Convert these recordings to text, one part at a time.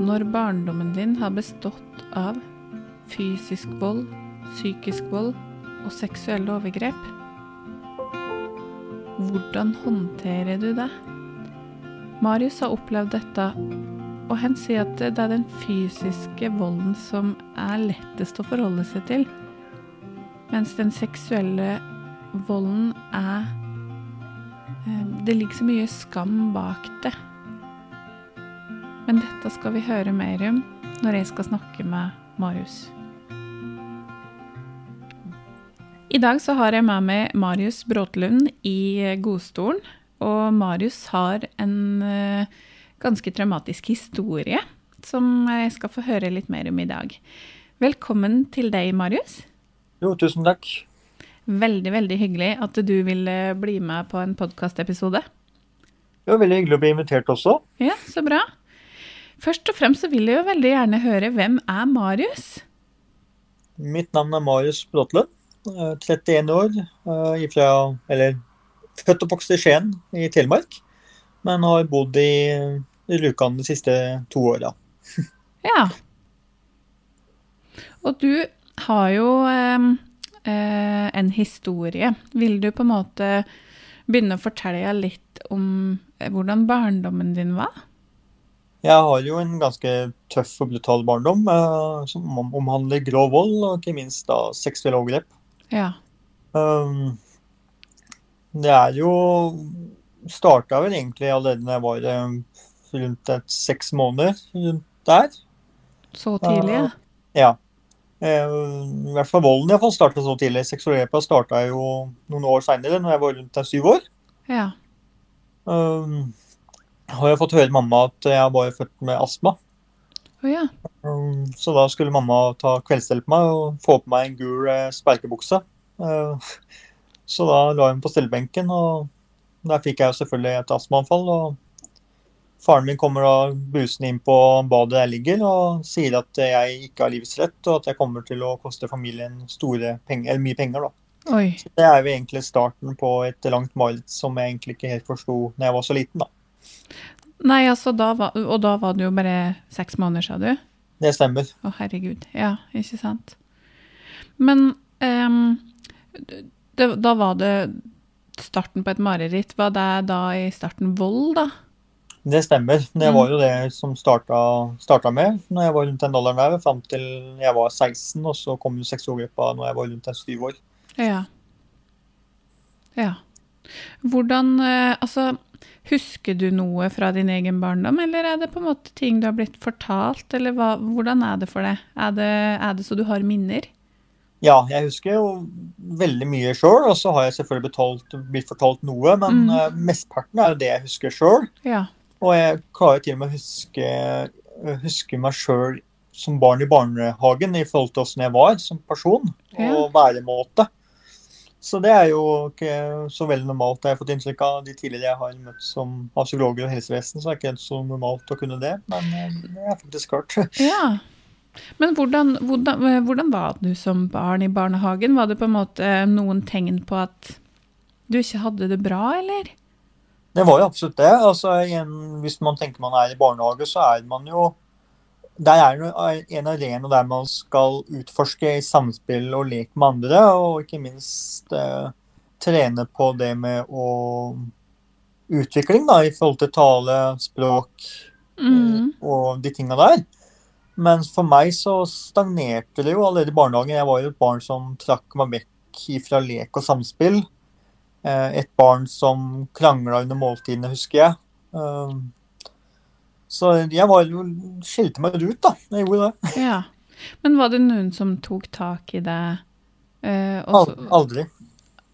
når barndommen din har bestått av fysisk vold, psykisk vold og seksuelle overgrep, hvordan håndterer du det? Marius har opplevd dette, og han sier at det er den fysiske volden som er lettest å forholde seg til, mens den seksuelle volden er eh, Det ligger så mye skam bak det. Men dette skal vi høre mer om når jeg skal snakke med Marius. I dag så har jeg med meg Marius Bråtlund i godstolen. Og Marius har en uh, ganske traumatisk historie som jeg skal få høre litt mer om i dag. Velkommen til deg, Marius. Jo, tusen takk. Veldig, veldig hyggelig at du ville bli med på en podkastepisode. Det var veldig hyggelig å bli invitert også. Ja, så bra. Først og fremst så vil jeg jo veldig gjerne høre hvem er Marius? Mitt navn er Marius Bråtlund. 31 år. Eh, ifra, eller født og vokst i Skien i Telemark. Men har bodd i Rjukan de siste to åra. ja. Og du har jo eh, eh, en historie. Vil du på en måte begynne å fortelle litt om eh, hvordan barndommen din var? Jeg har jo en ganske tøff og brutal barndom eh, som omhandler grov vold og ikke minst da seksuelle overgrep. Ja. Um, det er jo Starta vel egentlig allerede da jeg var um, rundt et seks måneder rundt der. Så tidlig, ja? Uh, ja. Uh, I hvert fall volden iallfall starta så tidlig. Seksualgrepet starta jo noen år seinere, når jeg var rundt syv år. Ja. Um, har jeg fått høre mamma at jeg er født med astma. Oh, ja. um, så da skulle mamma ta kveldsstell på meg og få på meg en gul eh, sperkebukse. Uh, så da la hun på stellebenken, og der fikk jeg selvfølgelig et astmaanfall. og Faren min kommer da busende inn på badet jeg ligger og sier at jeg ikke har livets rett, og at jeg kommer til å koste familien store penger, eller mye penger. da. Oi. Så det er jo egentlig starten på et langt mareritt som jeg egentlig ikke helt forsto da jeg var så liten. da. Nei, altså, da var, og da var det jo bare seks måneder, sa du? Det stemmer. Å, herregud. Ja, ikke sant. Men um, det, da var det starten på et mareritt. Var det da i starten vold, da? Det stemmer. Det var jo det som starta, starta med når jeg var rundt den alderen der, fram til jeg var 16, og så kom jo sexovergrepet når jeg var rundt en syv år. Ja. Ja. Hvordan eh, Altså, husker du noe fra din egen barndom, eller er det på en måte ting du har blitt fortalt, eller hva, hvordan er det for deg? Er det, er det så du har minner? Ja, jeg husker jo veldig mye sjøl, og så har jeg selvfølgelig betalt, blitt fortalt noe, men Mm. uh, mesteparten er jo det jeg husker sjøl. Ja. Og jeg klarer til og med å huske, huske meg sjøl som barn i barnehagen i forhold til åssen jeg var som person og væremåte. Så det er jo ikke så veldig normalt. Jeg har fått inntrykk av de tidligere jeg har møtt som av psykologer og helsevesen, så er det ikke så normalt å kunne det. Men eh, det er faktisk klart. ja. Men hvordan, hvordan, hvordan var du som barn i barnehagen? Var det på en måte noen tegn på at du ikke hadde det bra, eller? Det var jo absolutt det. Altså, igjen, hvis man tenker man er i barnehage, så er man jo Der er det en arena der man skal utforske i samspill og lek med andre, og ikke minst eh, trene på det med å utvikling da, i forhold til tale, språk Mm. og de tinga der. Men for meg så stagnerte det jo allerede i barnehagen. Jeg var jo et barn som trakk meg vekk fra lek og samspill. Eh, Et barn som krangla under måltidene, husker jeg. Um, Så jeg var jo skilte meg ut, da. Jeg gjorde det. Ja. Men var det noen som tok tak i det? eh, også... Aldri.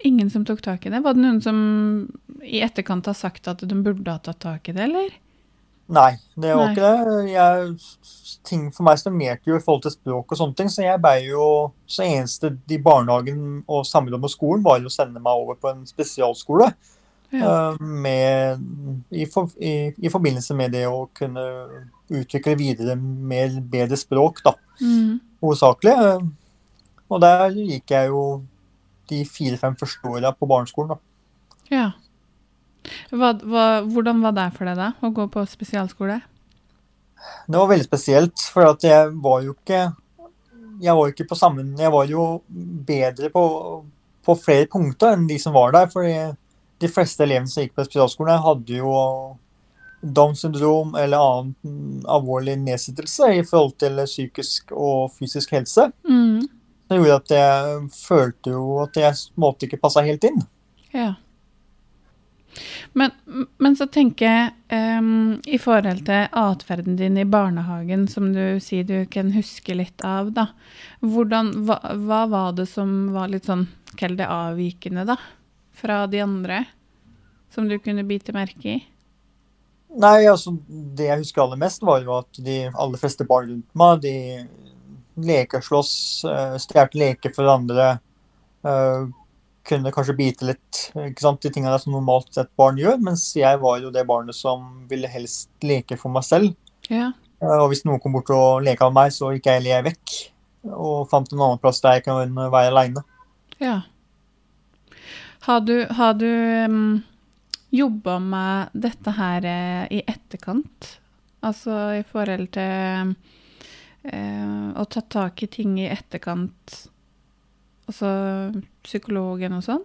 Ingen som tok tak i det? Var det noen som i etterkant har sagt at de burde ha tatt tak i det, eller? Nei, det var Nei. ikke det. Jeg, ting for meg stagnerte jo i forhold til språk og sånne ting, så jeg ble jo Så eneste i barnehagen og samråd med skolen var jo å sende meg over på en spesialskole. Ja. eh, Med, i, for, i, I forbindelse med det å kunne utvikle videre mer bedre språk, da, Mm. hovedsakelig. Eh, Og der gikk jeg jo de fire-fem første åra på barneskolen, da. ja. Hva, hva, hvordan var det for deg, da, å gå på spesialskole? Det var veldig spesielt, for at jeg var jo ikke Jeg var jo ikke på samme Jeg var jo bedre på, på flere punkter enn de som var der. For de fleste elevene som gikk på spesialskolen, hadde jo Downs syndrom eller annen alvorlig nedsettelse i forhold til psykisk og fysisk helse. Mm. Det gjorde at jeg følte jo at jeg måtte ikke passa helt inn. Ja. Men, men, så tenker jeg um, i forhold til atferden din i barnehagen, som du sier du kan huske litt av, da. Hvordan, hva, hva var det som var litt sånn, kall det avvikende, da? Fra de andre? Som du kunne bite merke i? Nei, altså det jeg husker aller mest, var jo at de aller fleste barn rundt meg, de lekeslåss, slåss, stjal leker for andre. Uh, kunne kanskje bite litt. ikke sant, De tingene som normalt sett barn gjør. Mens jeg var jo det barnet som ville helst leke for meg selv. Ja. Eh, og hvis noen kom bort og leka med meg, så gikk jeg eller jeg vekk. Og fant en annen plass der jeg kan være aleine. Ja. Har du, har du um, jobba med dette her uh, i etterkant? Altså i forhold til uh, å ta tak i ting i etterkant Altså psykologen og sånn?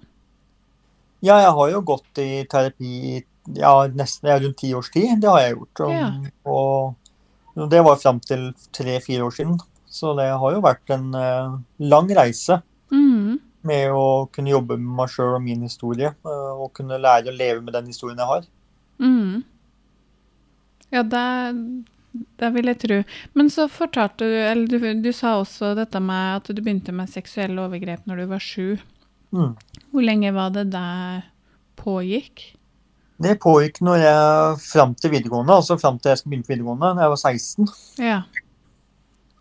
Ja, jeg har jo gått i terapi ja, nesten ja, rundt ti års tid. Det har jeg gjort. Og, ja. og det var fram til tre-fire år siden. Så det har jo vært en uh, lang reise mm. Med å kunne jobbe med meg sjøl og min historie. Uh, og kunne lære å leve med den historien jeg har. Mm. Ja, det, det vil jeg tro. Men så fortalte du, eller du, du, sa også dette med at du begynte med seksuelle overgrep når du var sju. Mm. Hvor lenge var det det pågikk? Det pågikk når jeg fram til videregående, altså fram til jeg begynne på videregående, da jeg var 16. Ja.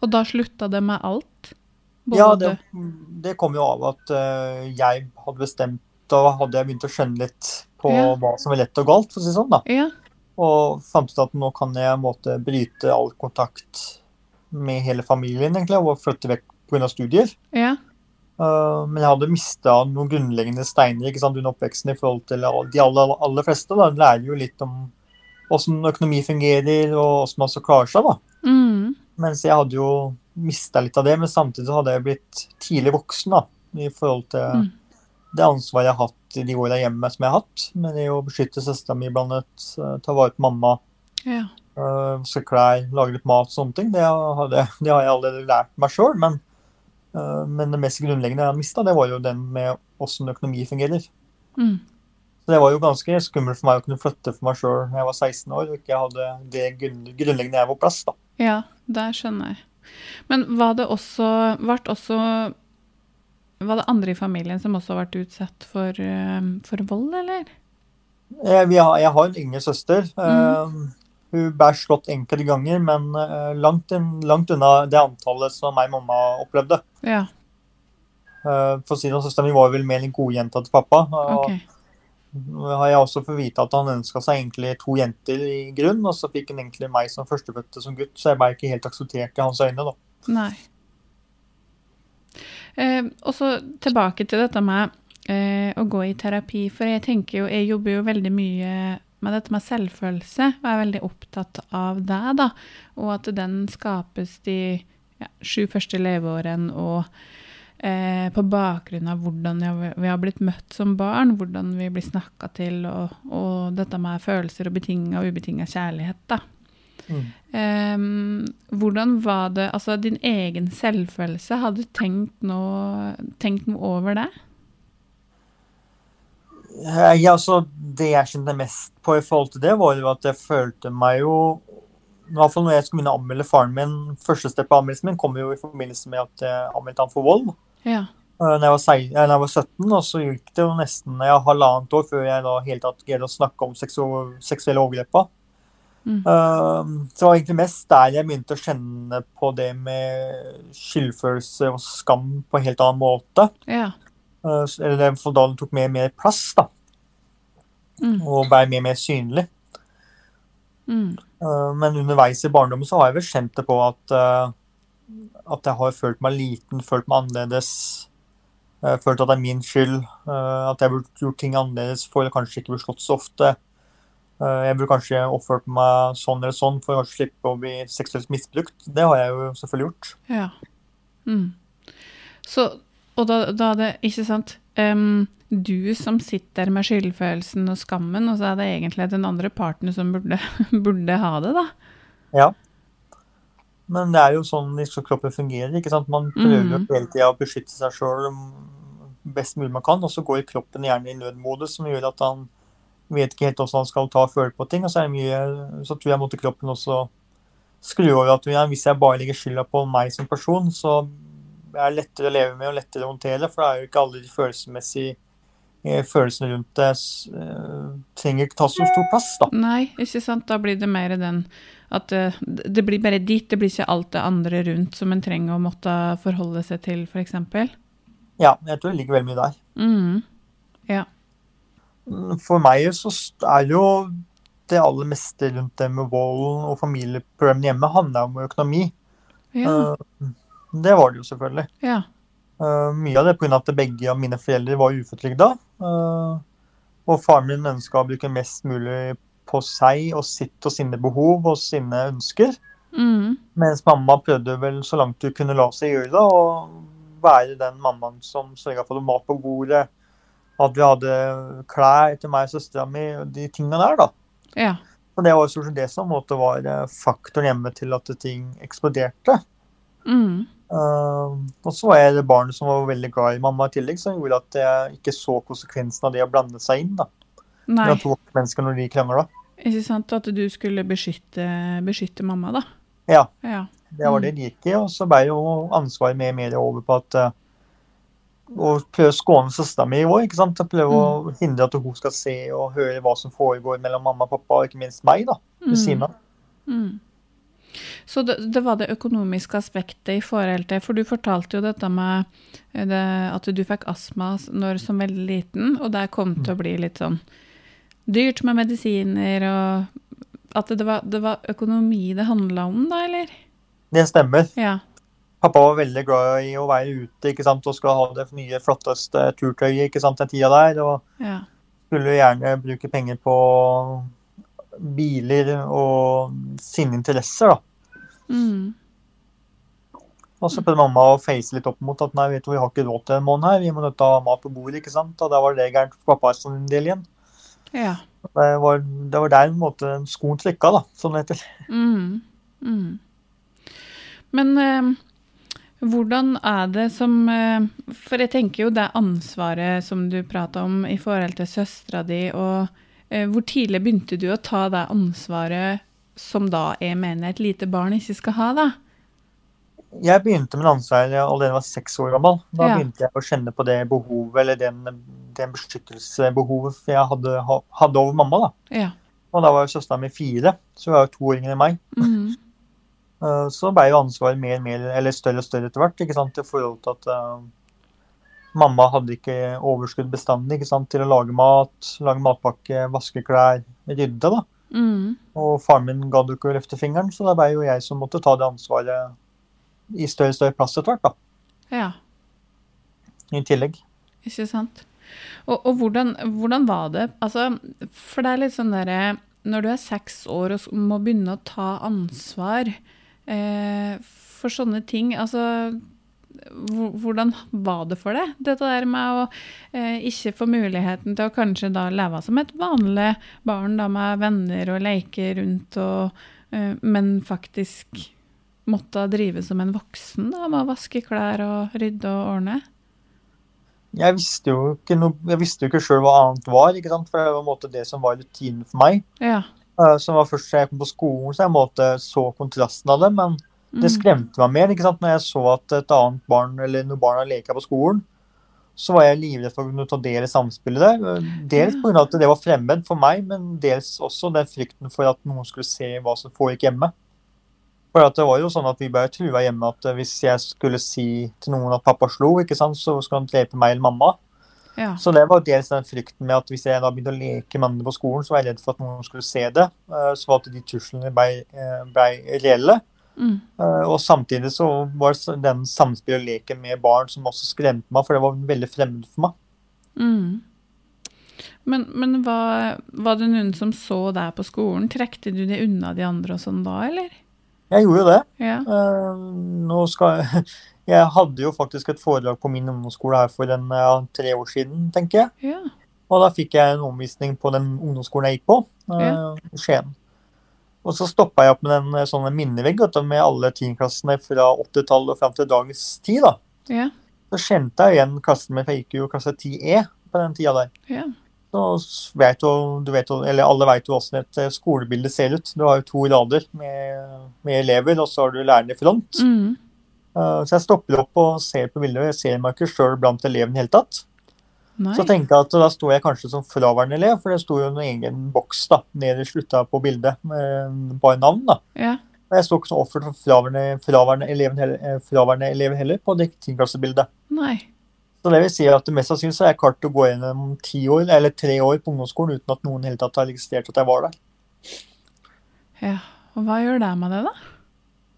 Og da slutta det med alt? Både ja, det, det, kom jo av at uh, jeg hadde bestemt Da hadde jeg begynt å skjønne litt på ja. hva som var lett og galt, for å si det sånn. da. Ja. Og fant ut at nå kan jeg måte, bryte all kontakt med hele familien egentlig, og flytte vekk pga. studier. Ja. Uh, men jeg hadde mista noen grunnleggende steiner ikke sant, under oppveksten i forhold til de aller, aller fleste. Da. En lærer jo litt om åssen økonomi fungerer, og åssen man skal klare seg. da. Mm. Mens jeg hadde jo mista litt av det, men samtidig så hadde jeg blitt tidlig voksen da, i forhold til mm. det ansvaret jeg har hatt i de åra hjemme som jeg har hatt. Med det å beskytte søstera mi blant annet, ta vare på mamma, ja. uh, vaske klær, lage litt mat, sånne ting. Det har, det, det har jeg allerede lært meg sjøl. Men, uh, men, det mest grunnleggende jeg har mista, det var jo den med åssen økonomi fungerer. Mm. Så det var jo ganske skummelt for meg å kunne flytte for meg sjøl da jeg var 16 år og ikke hadde det grunnleggende jeg var på plass. da. Ja, det skjønner jeg. Men var det også, ble også var det andre i familien som også vært utsatt for, uh, for vold, eller? Jeg, har, jeg har en yngre søster. Mm. Hun ble slått enkelte ganger, men langt, langt, unna det antallet som meg og mamma opplevde. Ja. for å si det, Søsteren min var vel mer en godjenta til pappa. Og okay. Har jeg også fått vite at han ønska seg egentlig to jenter i grunn, og så fikk han egentlig meg som førstefødte som gutt, så jeg ble ikke helt akseptert i hans øyne. da. Nei. Eh, og så tilbake til dette med eh, å gå i terapi. For jeg tenker jo, jeg jobber jo veldig mye med dette med selvfølelse, og er veldig opptatt av det. da, Og at den skapes de ja, sju første leveårene, og eh, på bakgrunn av hvordan vi har blitt møtt som barn, hvordan vi blir snakka til, og, og, dette med følelser og betinga og ubetinga kjærlighet. da. Mm. Um, hvordan var det Altså, din egen selvfølelse, hadde du tenkt noe, tenkt noe over det? Ja, altså, det jeg kjente mest på i forhold til det, var jo at jeg følte meg jo i hvert fall når jeg skulle begynne å anmelde faren min, Første steg på anmeldelsen min kom jo i forbindelse med at jeg anmeldte han for vold. Ja. Når jeg, var, når jeg var 17, og så gikk det jo nesten ja, halvannet år før jeg da helt tatt greide å snakke om seksuelle overgrep. Mm. Uh, så det var egentlig mest der jeg begynte å kjenne på det med skyldfølelse og skam på en helt annen måte. Ja. Uh, eller for da det tok mer og mer plass, da. Mm. Og ble mer og mer synlig. Mm. Uh, men underveis i barndommen så har jeg vel kjent det på at, uh, at jeg har følt meg liten, følt meg annerledes. Uh, følt at det er min skyld. at jeg burde gjort ting annerledes for kanskje ikke bli slått så ofte. Eh, Jeg burde kanskje oppført meg sånn eller sånn for å kanskje slippe å bli seksuelt misbrukt. Det har jeg jo selvfølgelig gjort. Ja. Mm. Så, og da, da det, ikke sant, em, du som sitter med skyldfølelsen og skammen, og så er det egentlig den andre parten som burde, burde ha det, da. Ja. Men det er jo sånn kroppen fungerer. ikke sant? Man prøver Mhm. hele tida å beskytte seg sjøl best mulig man kan, og så går kroppen gjerne i nødmodus, som gjør at han vet ikke helt hvordan han skal ta og føle på ting. Og så er det mye, så tror jeg måtte kroppen også skru over at hvis jeg bare legger skylda på meg som person, så er det lettere å leve med og lettere å håndtere, for det er jo ikke alle de følelsesmessige følelsene rundt det eh, trenger ikke ta så stor plass, da. Nei, ikke sant, da blir det mer den at eh, det blir bare dit, det blir ikke alt det andre rundt som en trenger å måtte forholde seg til, eksempel. Ja, jeg tror det ligger veldig mye der. Mm. Ja. For meg så er jo det aller meste rundt det med volden og familieproblemene hjemme handler om økonomi. Ja. Eh, Det var det jo selvfølgelig. ja. Eh, Mye av det pga. at begge av mine foreldre var uføretrygda. Eh, Og faren min ønska å bruke mest mulig på seg og sitt og sine behov og sine ønsker. Mm. Mens mamma prøvde vel så langt hun kunne la seg gjøre å være den mammaen som sørga for mat på bordet, at vi hadde klær til meg og søstera mi, de tinga der, da. Ja. Og det var jo det som måte var eh, faktoren hjemme til at ting eksploderte. Mm. Uh, og så var jeg det barnet som var veldig glad i mamma i tillegg, som gjorde at jeg ikke så konsekvensen av det å blande seg inn da, Nei, mellom to mennesker når de krangla. ikke sant at du skulle beskytte, beskytte mamma, da. Ja, Ja. det var det det gikk i. Og så ble jo ansvaret mer og mer over på at uh, å prøve å skåne søstera mi òg, ikke sant. Å prøve hindre at hun skal se og høre hva som foregår mellom mamma og pappa, og ikke minst meg, da, ved siden av. Mm. Så det, det var det økonomiske aspektet i forhold til For du fortalte jo dette med eh, det, at du fikk astma når, som veldig liten, og det kom til å bli litt sånn dyrt med medisiner, og at det var, det var økonomi det handla om, da, eller? Det stemmer. Ja. Pappa var veldig glad i å være ute ikke sant, og skulle ha det nye, flotteste turtøyet ikke sant, den tida der. Og ja. skulle gjerne bruke penger på biler og sine interesser. da. Mm. Og så prøvde mamma å face litt opp mot at nei, vet du, vi har ikke råd til en måned her, vi må nødt til å ha mat på bordet. ikke sant? Og da var det gærent for pappa en del igjen. ja. Det var, det var der en måte skoen trykka, da, som det heter. Mm. Mm. Men eh, hvordan er det som eh, For jeg tenker jo det ansvaret som du prata om i forhold til søstera di, og hvor tidlig begynte du å ta det ansvaret som da jeg mener et lite barn ikke skal ha, da? Jeg begynte med ansvaret allerede da jeg var seks år gammel. Da Ja. begynte jeg å kjenne på det behovet, eller den, den beskyttelsesbehovet jeg hadde, hadde over mamma. da. Ja. Og da var jo søstera mi fire, så hun var jo to år yngre enn meg. Mm. Eh, Så ble jo ansvaret mer og mer, eller større og større etter hvert, ikke sant, i forhold til at eh, mamma hadde ikke overskudd bestandig ikke sant, til å lage mat, lage matpakke, vaske klær, rydde. da. Mm. Og faren min gadd ikke å løfte fingeren, så det ble jo jeg som måtte ta det ansvaret i større og større plass etter hvert, da. Ja. I tillegg. Ikke sant? Og, og hvordan, hvordan var det? Altså, for det er litt sånn derre Når du er seks år og må begynne å ta ansvar eh, for sånne ting, altså Hvordan var det for deg, dette der med å eh, ikke få muligheten til å kanskje da leve som et vanlig barn da med venner og leke rundt, og, eh, men faktisk måtte drive som en voksen da, med å vaske klær og rydde og ordne? Jeg visste jo ikke jeg visste jo ikke sjøl hva annet var, for det var en måte det som var rutinen for meg. Ja. Uh, Som var først da jeg kom på skolen, så jeg måte så kontrasten av det. Men det Mm. skremte meg mer ikke sant? når jeg så at et annet barn eller noen barn har leka på skolen. Så var jeg livredd for å kunne ta del i samspillet der. Dels pga. at det var fremmed for meg, men dels også den frykten for at noen skulle se hva som foregikk hjemme. For at det var jo sånn at vi ble trua hjemme at hvis jeg skulle si til noen at pappa slo, ikke sant, så skulle han drepe meg eller mamma. ja. Så det var dels den frykten med at hvis jeg da begynte å leke med andre på skolen, så var jeg redd for at noen skulle se det. eh, Så at de truslene ble, eh, ble reelle. Mm. Eh, Og samtidig så var det den samspillet og leken med barn som også skremte meg, for det var veldig fremmed for meg. Mm. Men, men var, var det noen som så deg på skolen? Trekte du det unna de andre og sånn da, eller? Jeg gjorde jo det. Ja. Eh, nå skal jeg Jeg hadde jo faktisk et foredrag på min ungdomsskole her for en, ja, tre år siden, tenker jeg. Ja. Og da fikk jeg en omvisning på den ungdomsskolen jeg gikk på, eh, Ja. i Skien. Og så stoppa jeg opp med en eh, sånn minnevegg du, med alle tiendeklassene fra 80-tallet og fram til dagens tid. da. Ja. Så kjente jeg igjen klassen min, for jeg gikk jo klasse 10E på den tida der. Ja. Så vet du, du vet eller alle vet jo hvordan et eh, skolebilde ser ut. Du har jo to rader med, med elever, og så har du læreren i front. Mm. Eh, Så jeg stopper opp og ser på bildet, og jeg ser meg ikke sjøl blant elevene i det hele tatt. Nei. Så tenkte jeg at da sto jeg kanskje som fraværende elev, for det sto jo en egen boks da, nede i slutta på bildet med bare navn. da. Ja. Jeg sto ikke som offer for fraværende, fraværende, eleven heller, eh, fraværende elever heller på det tiendeklassebildet. Så det vil si at det mest sannsynlig jeg klart å gå gjennom ti år, eller tre år på ungdomsskolen uten at noen hele tatt har registrert at jeg var der. Ja. Og hva gjør det med det, da?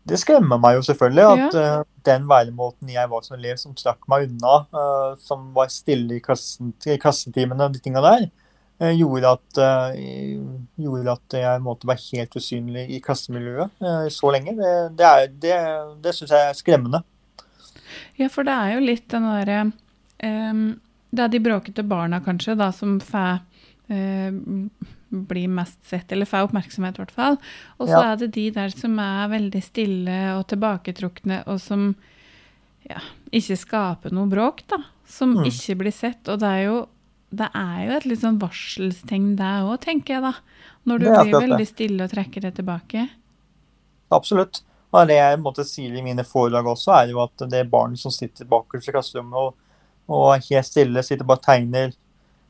Det skremmer meg jo selvfølgelig at eh, den væremåten jeg var som elev, som trakk meg unna, uh, som var stille i, klassen, i klassetimene og de tinga der, uh, gjorde, at, gjorde at jeg måtte være helt usynlig i klassemiljøet så lenge. Det, det, er- det, det syns jeg er skremmende. Ja, for det er jo litt den derre um, Det er de bråkete barna, kanskje, da, som får eh, bli mest sett, eller får oppmerksomhet, i hvert fall. Og så Ja. er det de der som er veldig stille og tilbaketrukne, og som ja, ikke skaper noe bråk, da. Som Mm. ikke blir sett. Og det er jo det er jo et litt sånn varselstegn, det òg, tenker jeg da. Når du er blir veldig stille og trekker det tilbake. Absolutt. Og det jeg måtte si i mine foredrag også, er jo at det barnet som sitter bakerst i klasserommet og, og er helt stille, sitter bare og tegner,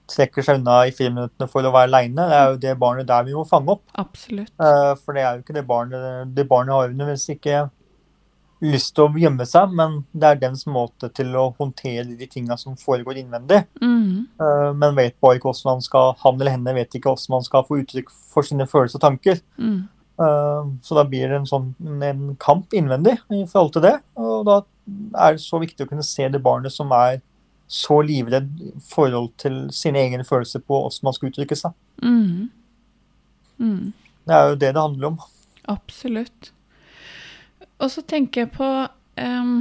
trekker seg unna i friminuttene for å være aleine, det er jo det barnet der vi må fange opp. Absolutt. Eh, For det er jo ikke det barnet Det barnet har nødvendigvis ikke lyst til å gjemme seg, men det er dens måte til å håndtere de tinga som foregår innvendig. Mm. Eh, Men vet bare ikke hvordan man skal Han eller henne vet ikke hvordan man skal få uttrykk for sine følelser og tanker. Mm. Eh, Så da blir det en sånn en kamp innvendig i forhold til det. Og da er det så viktig å kunne se det barnet som er så livredd forhold til sine egne følelser på hvordan man skal uttrykke seg. Mm. Mm. Det er jo det det handler om. Absolutt. Og så tenker jeg på um,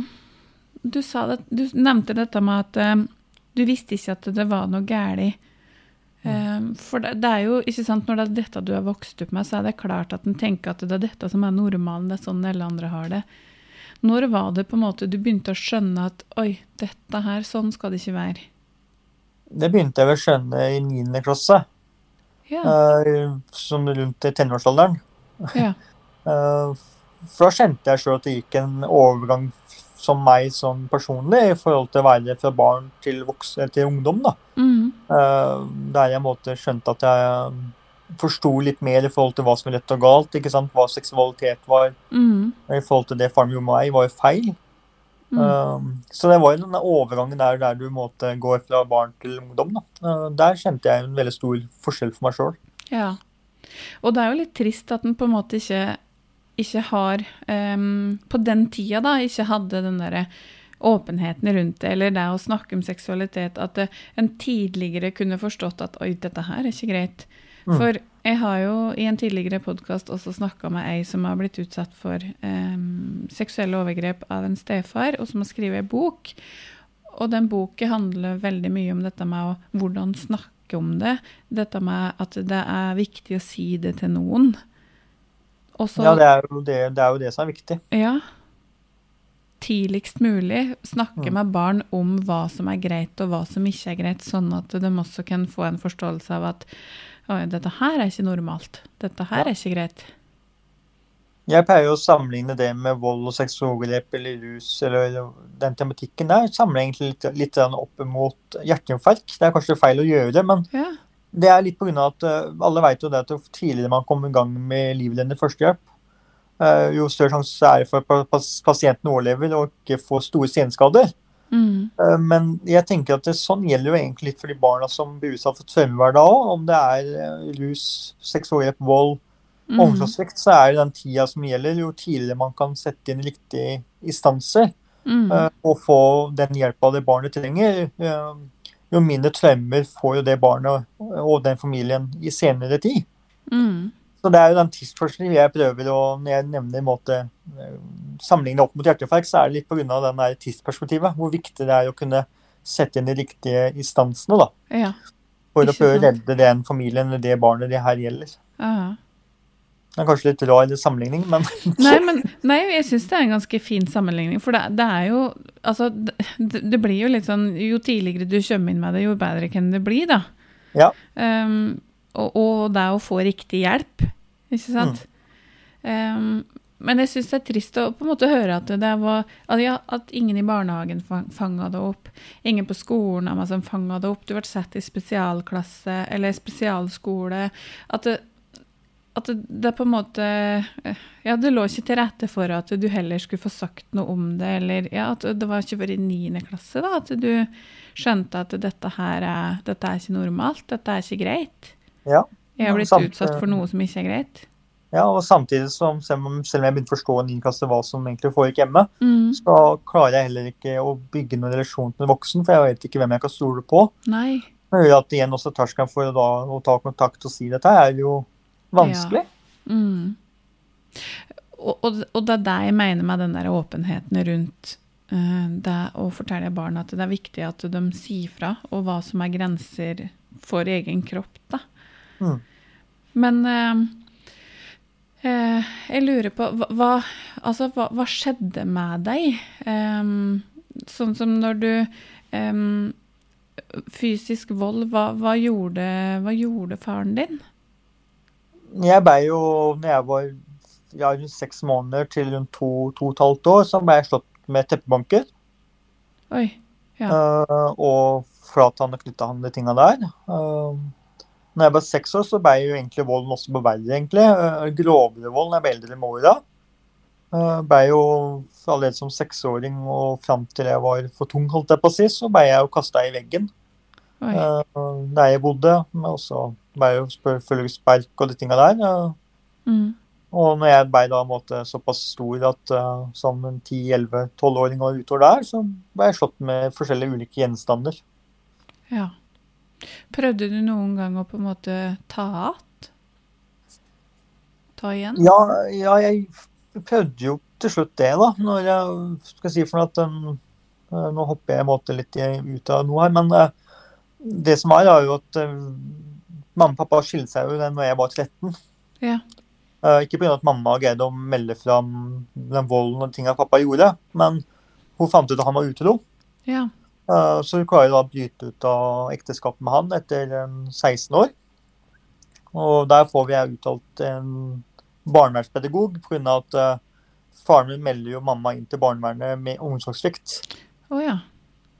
du, sa det, du nevnte dette med at um, du visste ikke at det var noe galt. Um, for det, det er jo ikke sant, Når det er dette du har vokst opp med, så er det klart at en tenker at det er dette som er normalen. Det er sånn alle andre har det. Når var det på en måte du begynte å skjønne at oi, dette her, sånn skal det ikke være? Det begynte jeg vel å skjønne i 9. klasse, Ja. Uh, som rundt tenårsalderen. ja. uh, For da kjente jeg sjøl at det gikk en overgang som meg sånn personlig i forhold til å være fra barn til, voks, eh, til ungdom. da. Mm. Uh, Der jeg måte skjønte at jeg forsto litt mer i forhold til hva som er rett og galt. ikke sant? Hva seksualitet var. Mm. I forhold til det faren gjorde meg, var jo feil. Mm. Um, Så det var jo denne overgangen der, der du måtte gå fra barn til ungdom. da. Uh, Der kjente jeg en veldig stor forskjell for meg sjøl. Ja. Og det er jo litt trist at en på en måte ikke, ikke har um, På den tida, da, ikke hadde den derre åpenheten rundt det, eller det å snakke om seksualitet, at en tidligere kunne forstått at oi, dette her er ikke greit. Mm. For jeg har jo i en tidligere podkast også snakka med ei som har blitt utsatt for um, seksuelle overgrep av en stefar, og som har skrevet ei bok. Og den boken handler veldig mye om dette med å, hvordan snakke om det. Dette med at det er viktig å si det til noen. Også, Ja, det er, jo det, det er jo det som er viktig. ja, tidligst mulig snakke Mm. med barn om hva som er greit og hva som ikke er greit, sånn at de også kan få en forståelse av at Oi, dette her er ikke normalt. Dette her Ja. er ikke greit. Jeg pleier å sammenligne det med vold og seksualovergrep eller rus eller den tematikken der. Samler egentlig litt, litt opp mot hjerteinfarkt. Det er kanskje feil å gjøre, men Ja. det er litt pga. at eh, alle vet jo det at jo tidligere man kommer i gang med livredende førstehjelp, eh, jo større sjanse er det for at pasienten overlever og ikke får store senskader. Mm. Eh, Men jeg tenker at det, sånn gjelder jo egentlig litt for de barna som blir utsatt for da òg. Om det er eh, rus, seksualovergrep, vold, Mm. omsorgssvikt, så er det den tida som gjelder. Jo tidligere man kan sette inn riktige instanser Mm. eh, og få den hjelpa det barnet trenger, jo mindre traumer får jo det barnet og den familien i senere tid. Mm. Så det er jo den tidsforskningen jeg prøver å Når jeg nevner måte eh, sammenligne opp mot hjerteinfarkt, så er det litt pga. tidsperspektivet. Hvor viktig det er å kunne sette inn de riktige instansene da, Ja. for å prøve å redde den familien eller det barnet det her gjelder. Aha. Det er kanskje litt rar sammenligning, men Nei, men nei, jeg syns det er en ganske fin sammenligning. For det, det er jo Altså, det, det blir jo litt sånn Jo tidligere du kommer inn med det, jo bedre kan det bli, da. Ja. Um, og, og det å få riktig hjelp, ikke sant. Um, men jeg syns det er trist å på en måte høre at var at, ingen i barnehagen fang- fanga det opp. Ingen på skolen av meg som fanga det opp. Du ble satt i spesialklasse eller spesialskole. At det, at det, det på en måte Ja, det lå ikke til rette for at du heller skulle få sagt noe om det, eller ja, at det var ikke før i niende klasse da, at du skjønte at dette her er, dette er ikke normalt, dette er ikke greit. ja. Jeg har blitt samt- utsatt for noe som ikke er greit. ja. Og samtidig som, selv om selv om jeg begynte å forstå en innkaste hva som egentlig foregikk hjemme, Mm. så klarer jeg heller ikke å bygge noen relasjon til en voksen, for jeg vet ikke hvem jeg kan stole på. Nei. Det gjør at igjen også terskelen for da, å ta kontakt og si dette er jo vanskelig. Mm. Og, og, og det er det jeg mener med den der åpenheten rundt uh, det å fortelle barna at det er viktig at de sier fra, og hva som er grenser for egen kropp. Da. Mm. Men eh, eh, jeg lurer på hva, altså, hva, hva skjedde med deg? Em, sånn som når du em, Fysisk vold, hva, hva, gjorde, hva gjorde faren din? Jeg ble jo, når jeg var ja, rundt seks måneder til rundt to, to og et halvt år, så ble jeg slått med teppebanker. Oi. Ja. Uh, og flathann og knyttehann, de tinga der. Uh, når jeg var seks år, så ble jo egentlig volden også på verre, egentlig. Uh, grovere vold når jeg ble eldre med åra. Uh, ble jo allerede som seksåring og fram til jeg var for tung, holdt jeg på å si, så ble jeg jo kasta i veggen Oi. uh, der jeg bodde. Men også ble jo selvfølgelig spark og de tinga der. Mm. og når jeg ble da en måte såpass stor at uh, som en 10-11-12-åring og utover der, så ble jeg slått med forskjellige ulike gjenstander. Ja. Prøvde du noen gang å på en måte ta att? Ta igjen? Ja, ja, jeg prøvde jo til slutt det, da. Når jeg skal si for noe at um, uh, Nå hopper jeg i måte litt ut av noe her, men uh, det som er, er jo at uh, mamma og pappa skilte seg jo da jeg var 13. Ja. Uh, ikke pga. at mamma greide å melde fram den volden og tinga pappa gjorde, men hun fant ut at han var utro. Ja. Uh, så hun klarer da å bryte ut av ekteskapet med han etter um, 16 år. Og der får vi uttalt en barnevernspedagog pga. at uh, faren min melder jo mamma inn til barnevernet med omsorgssvikt. Oh, ja.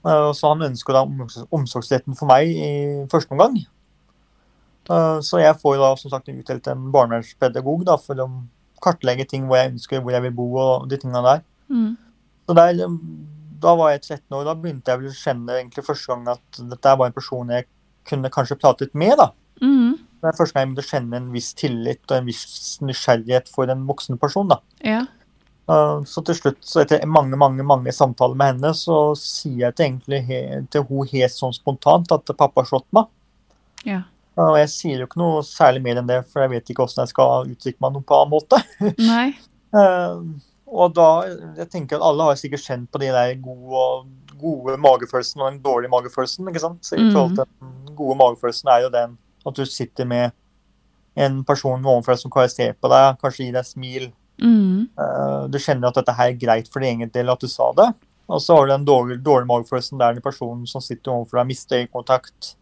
Så han ønsker da omsorgs omsorgsretten for meg i første omgang. Så jeg får da som sagt utdelt en barnevernspedagog da, for å kartlegge ting hvor jeg ønsker, hvor jeg vil bo og de tingene der. Mm. Så der, um, da var jeg 13 år, da begynte jeg vel å kjenne egentlig første gang at dette var en person jeg kunne kanskje pratet med. da. Mm. Det er første gang jeg begynte å kjenne en viss tillit og en viss nysgjerrighet for en voksen person. da. Ja. Så til slutt, så etter mange mange, mange samtaler med henne, så sier jeg til, egentlig he, til hun helt sånn spontant at pappa har slått meg. Ja. Og jeg sier jo ikke noe særlig mer enn det, for jeg vet ikke hvordan jeg skal uttrykke meg noe på annen måte. Nei. Og da, jeg tenker at alle har sikkert kjent på de der gode, gode magefølelsen og den dårlige magefølelsen. ikke sant? Så i Mm. forhold til Den gode magefølelsen er jo den at du sitter med en person ovenfor deg som karakteriserer på deg, kanskje gir deg smil. Mm. Uh, Du kjenner at dette her er greit for din egen del at du sa det. Og så har du den dårlige, dårlige magefølelsen der den personen som sitter overfor deg, mister øyekontakt.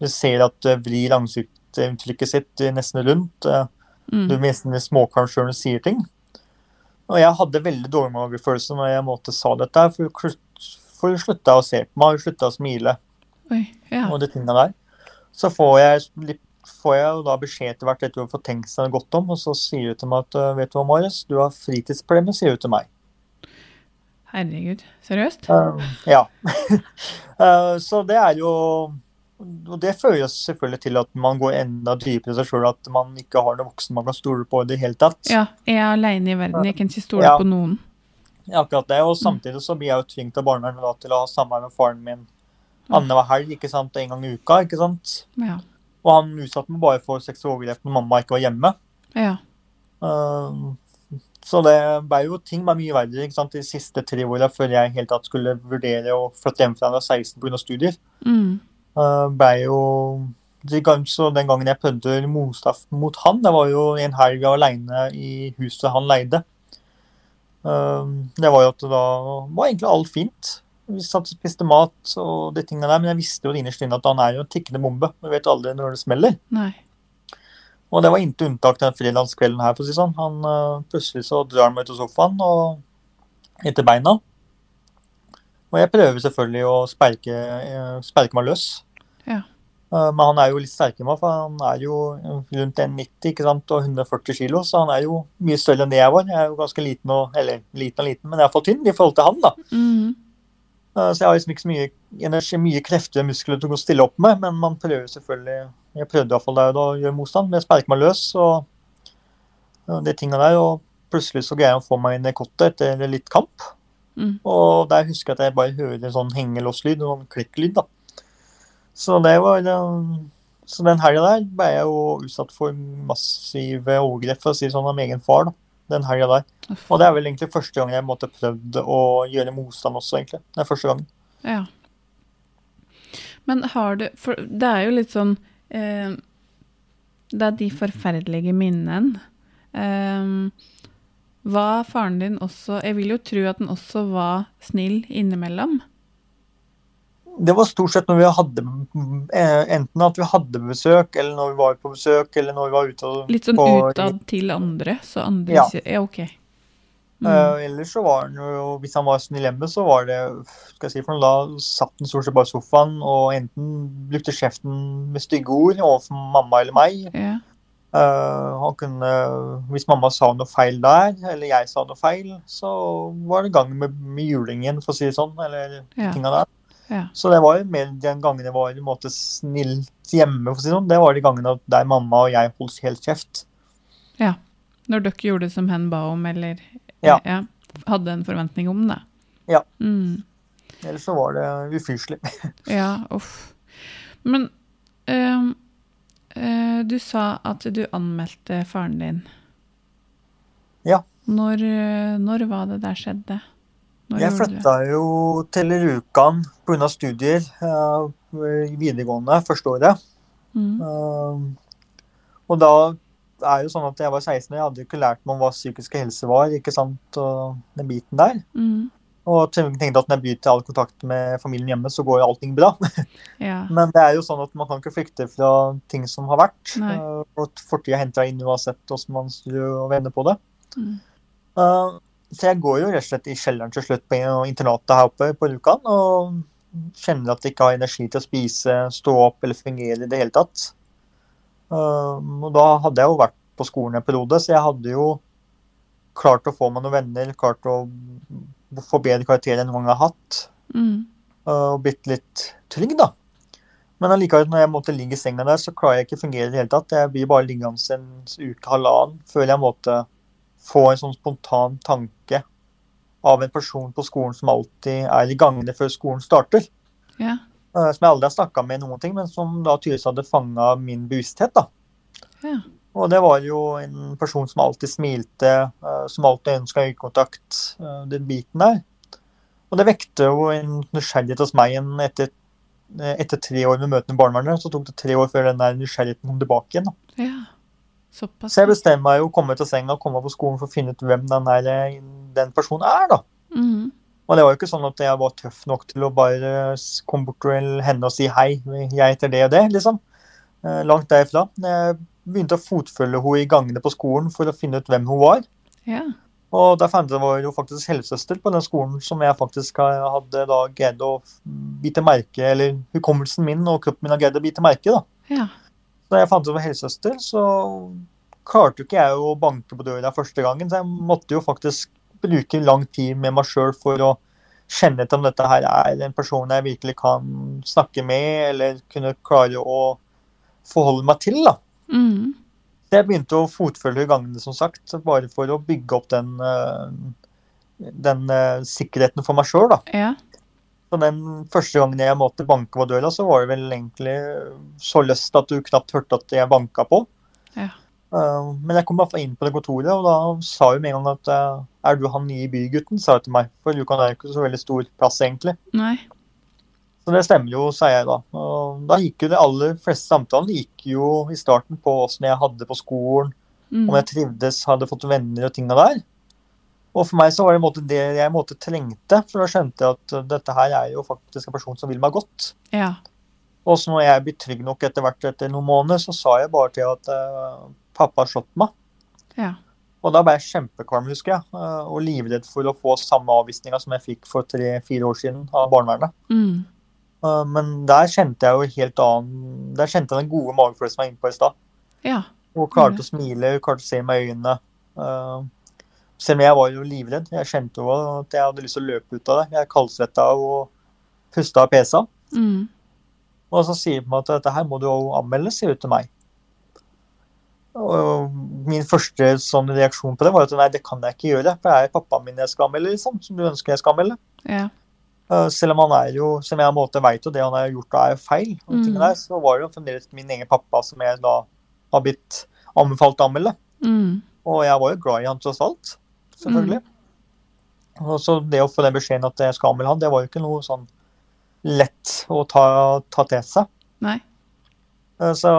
Du ser at det vrir ansiktsuttrykket sitt eh, nesten rundt. eh, Mm. Du nesten småkvalm sjøl når du sier ting. Og jeg hadde veldig dårlig magefølelse når jeg måtte sa dette, for for hun slutta å se på meg, hun slutta å smile Oi. Ja. og de tinga der. Så får jeg, får jeg da beskjed etter hvert etter å få tenkt seg godt om, og så sier hun til meg at «Øh, vet du hva, Marius, du har fritidsproblemer, sier hun til meg. Herregud. Seriøst? Uh, ja. uh, så det er jo Og det fører jo selvfølgelig til at man går enda dypere i seg sjøl, at man ikke har noen voksen man kan stole på i det hele tatt. Ja. Jeg er aleine i verden. Jeg kan ikke stole Ja. på noen. Ja, akkurat det. Og samtidig så blir jeg jo tvunget av barnevernet til å ha samvær med faren min annenhver helg, ikke sant, en gang i uka. ikke sant? Ja. Og han utsatte meg bare for seksuelle overgrep når mamma ikke var hjemme. Ja. Uh, så det ble jo ting var mye verre ikke sant, de siste tre åra før jeg helt tatt skulle vurdere å flytte hjemmefra da jeg var 16 pga. studier. Mm. Uh, ble jo så Den gangen jeg prøvde motstand mot han, det var jo en helg alene i huset han leide. Uh, det var jo at det da var egentlig alt fint. Vi satt og spiste mat og de tingene der, men jeg visste jo innerst inne at han er jo en tikkende bombe. Vi vet aldri når det smeller. Nei. Og det var intet unntak den frilanskvelden her, for å si sånn. Han uh, Plutselig så drar han meg ut av sofaen og etter beina. Og jeg prøver selvfølgelig å sperke, uh, sperke meg løs. Ja. Uh, men han er jo litt sterkere enn meg, for han er jo rundt 1,90 ikke sant, og 140 kilo, så han er jo mye større enn det jeg var. Jeg er jo ganske liten og, eller liten og liten, men iallfall tynn i forhold til han, da. Mm. Uh, så jeg har liksom ikke så mye energi, mye krefter og muskler til å stille opp med, men man prøver selvfølgelig Jeg prøvde iallfall der å gjøre motstand, men jeg sperker meg løs og, og de tinga der. Og plutselig så greier han å få meg inn i kottet etter litt kamp. Mm. Og der husker jeg at jeg bare hører en sånn hengelåslyd, en sånn klikklyd, da. Så det var Så den helga der ble jeg jo utsatt for massive overgrep, for å si det sånn, av min egen far. da, Den helga der. Og det er vel egentlig første gang jeg måtte prøvd å gjøre motstand også, egentlig. Det er første gangen. Ja. Men har du For det er jo litt sånn eh, Det er de forferdelige minnene. Eh, var faren din også Jeg vil jo tro at han også var snill innimellom. Det var stort sett når vi hadde eh, Enten at vi hadde besøk, eller når vi var på besøk, eller når vi var ute og Litt sånn på- utad til andre, så andre Ja. sier Ja, OK. Mm. Uh, ellers så var han jo, hvis han var snill hjemme, så var det skal jeg si for noe, Da satt han stort sett bare i sofaen og enten brukte kjeften med stygge ord overfor mamma eller meg. Ja. Eh, han kunne, Hvis mamma sa noe feil der, eller jeg sa noe feil, så var det gang med, med julingen, for å si det sånn. Eller Ja. tinga der. Ja. Så det var jo mer de gangene jeg var i måte snilt hjemme, for å si det sånn. Det var de gangene der mamma og jeg holdt helt kjeft. Ja. Når dere gjorde det som hen ba om, eller Ja. hadde en forventning om det. Ja. Mm. Ellers så var det ufyselig. Ja, uff. Men eh, du sa at du anmeldte faren din. Ja. Når, eh, når var det der skjedde? Når Jeg flytta jo til Rjukan pga. studier eh, i videregående første året. Mm. Eh, og da er jo sånn at jeg var 16 og jeg hadde ikke lært meg om hva psykisk helse var. ikke sant, og den biten der. Mm. Og tenkte at når jeg bryter all kontakt med familien hjemme, så går jo allting bra. Ja. Men det er jo sånn at man kan ikke flykte fra ting som har vært. Nei. eh, Og fortida henter inn uansett hvordan man snur og vender på det. Mm. Uh, Så jeg går jo rett og slett i kjelleren til slutt på internatet her oppe på Rjukan og kjenner at jeg ikke har energi til å spise, stå opp eller fungere i det hele tatt. Uh, Og da hadde jeg jo vært på skolen en periode, så jeg hadde jo klart å få meg noen venner, klart å få bedre karakterer enn mange har hatt, Mm. og blitt litt trygg, da. Men allikevel, når jeg måtte ligge i senga der, så klarer jeg ikke å fungere i det hele tatt. Jeg blir bare liggende en uke, halvannen, før jeg måtte få en sånn spontan tanke av en person på skolen som alltid er i gangene før skolen starter. Ja. eh, Som jeg aldri har snakka med noen ting, men som da tydeligvis hadde fanga min bevissthet. da. Ja. Og det var jo en person som alltid smilte, eh, som alltid ønska øyekontakt, eh, den biten der. Og det vekte jo en nysgjerrighet hos meg igjen etter, eh, etter tre år med møtene med barnevernet. Så tok det tre år før den der nysgjerrigheten kom tilbake igjen. da. ja. Såpass. Så jeg bestemte meg jo å komme ut av senga og komme på skolen for å finne ut hvem den, der, den personen er. da. Mm. Og det var jo ikke sånn at jeg var tøff nok til å bare komme bort til henne og si hei, jeg heter det og det, liksom. Langt derifra. Jeg begynte å fotfølge henne i gangene på skolen for å finne ut hvem hun var. Ja. Og der fant jeg var jo faktisk helsesøster på den skolen som jeg faktisk hadde da greid å bite merke, eller hukommelsen min og kroppen min har greid å bite merke. da. ja. Da jeg fant ut det var helsesøster, så klarte jo ikke jeg å banke på døra første gangen. Så jeg måtte jo faktisk bruke lang tid med meg sjøl for å kjenne etter om dette her er en person jeg virkelig kan snakke med, eller kunne klare å forholde meg til. da. Mm. Jeg begynte å fotfølge gangene, som sagt, bare for å bygge opp den, eh, den eh, sikkerheten for meg sjøl. ja. Så den første gangen jeg måtte banke på døra, så var det vel egentlig så løst at du knapt hørte at jeg banka på. Ja. Uh, men jeg kom fall inn på det kontoret, og da sa hun med en gang at er du han nye bygutten, sa hun til meg. For Rjukan er jo ikke så veldig stor plass, egentlig. Nei. Så det stemmer jo, sa jeg da. Og da gikk jo de aller fleste samtalene gikk jo i starten på åssen jeg hadde på skolen, Mm. om jeg trivdes, hadde fått venner og tinga der. Og for meg så var det en måte det jeg måte, trengte, for da skjønte jeg at uh, dette her er jo faktisk en person som vil meg godt. Ja. Og så når jeg blir trygg nok etter hvert etter noen måneder, så sa jeg bare til at uh, pappa har slått meg. Ja. Og da ble jeg kjempekvalm, husker jeg, uh, og livredd for å få samme avvisninga som jeg fikk for tre-fire år siden av barnevernet. Mm. Uh, men der kjente jeg jo helt annen Der kjente jeg den gode magefølelsen jeg var inne på i stad. Ja. Hun klarte å smile, hun klarte å se meg i øynene. Uh, selv om jeg var jo livredd. Jeg kjente jo at jeg hadde lyst til å løpe ut av det. Jeg kaldsvetta og pusta av pesa. Mm. Og så sier hun at dette her må du jo anmelde, sier hun til meg. Og min første sånn reaksjon på det var at nei, det kan jeg ikke gjøre. For det er pappaen min jeg skal anmelde, liksom. Som du ønsker jeg skal anmelde. Ja. Uh, selv om han er jo, som jeg måte vet jo det han har gjort er feil, og Mm. der, så var det jo fremdeles min egen pappa som jeg da har blitt anbefalt å anmelde. Mm. Og jeg var jo glad i han tross alt, selvfølgelig. Og så det å få den beskjeden at jeg skal anmelde han, det var jo ikke noe sånn lett å ta, ta til seg. Nei. Uh, Så,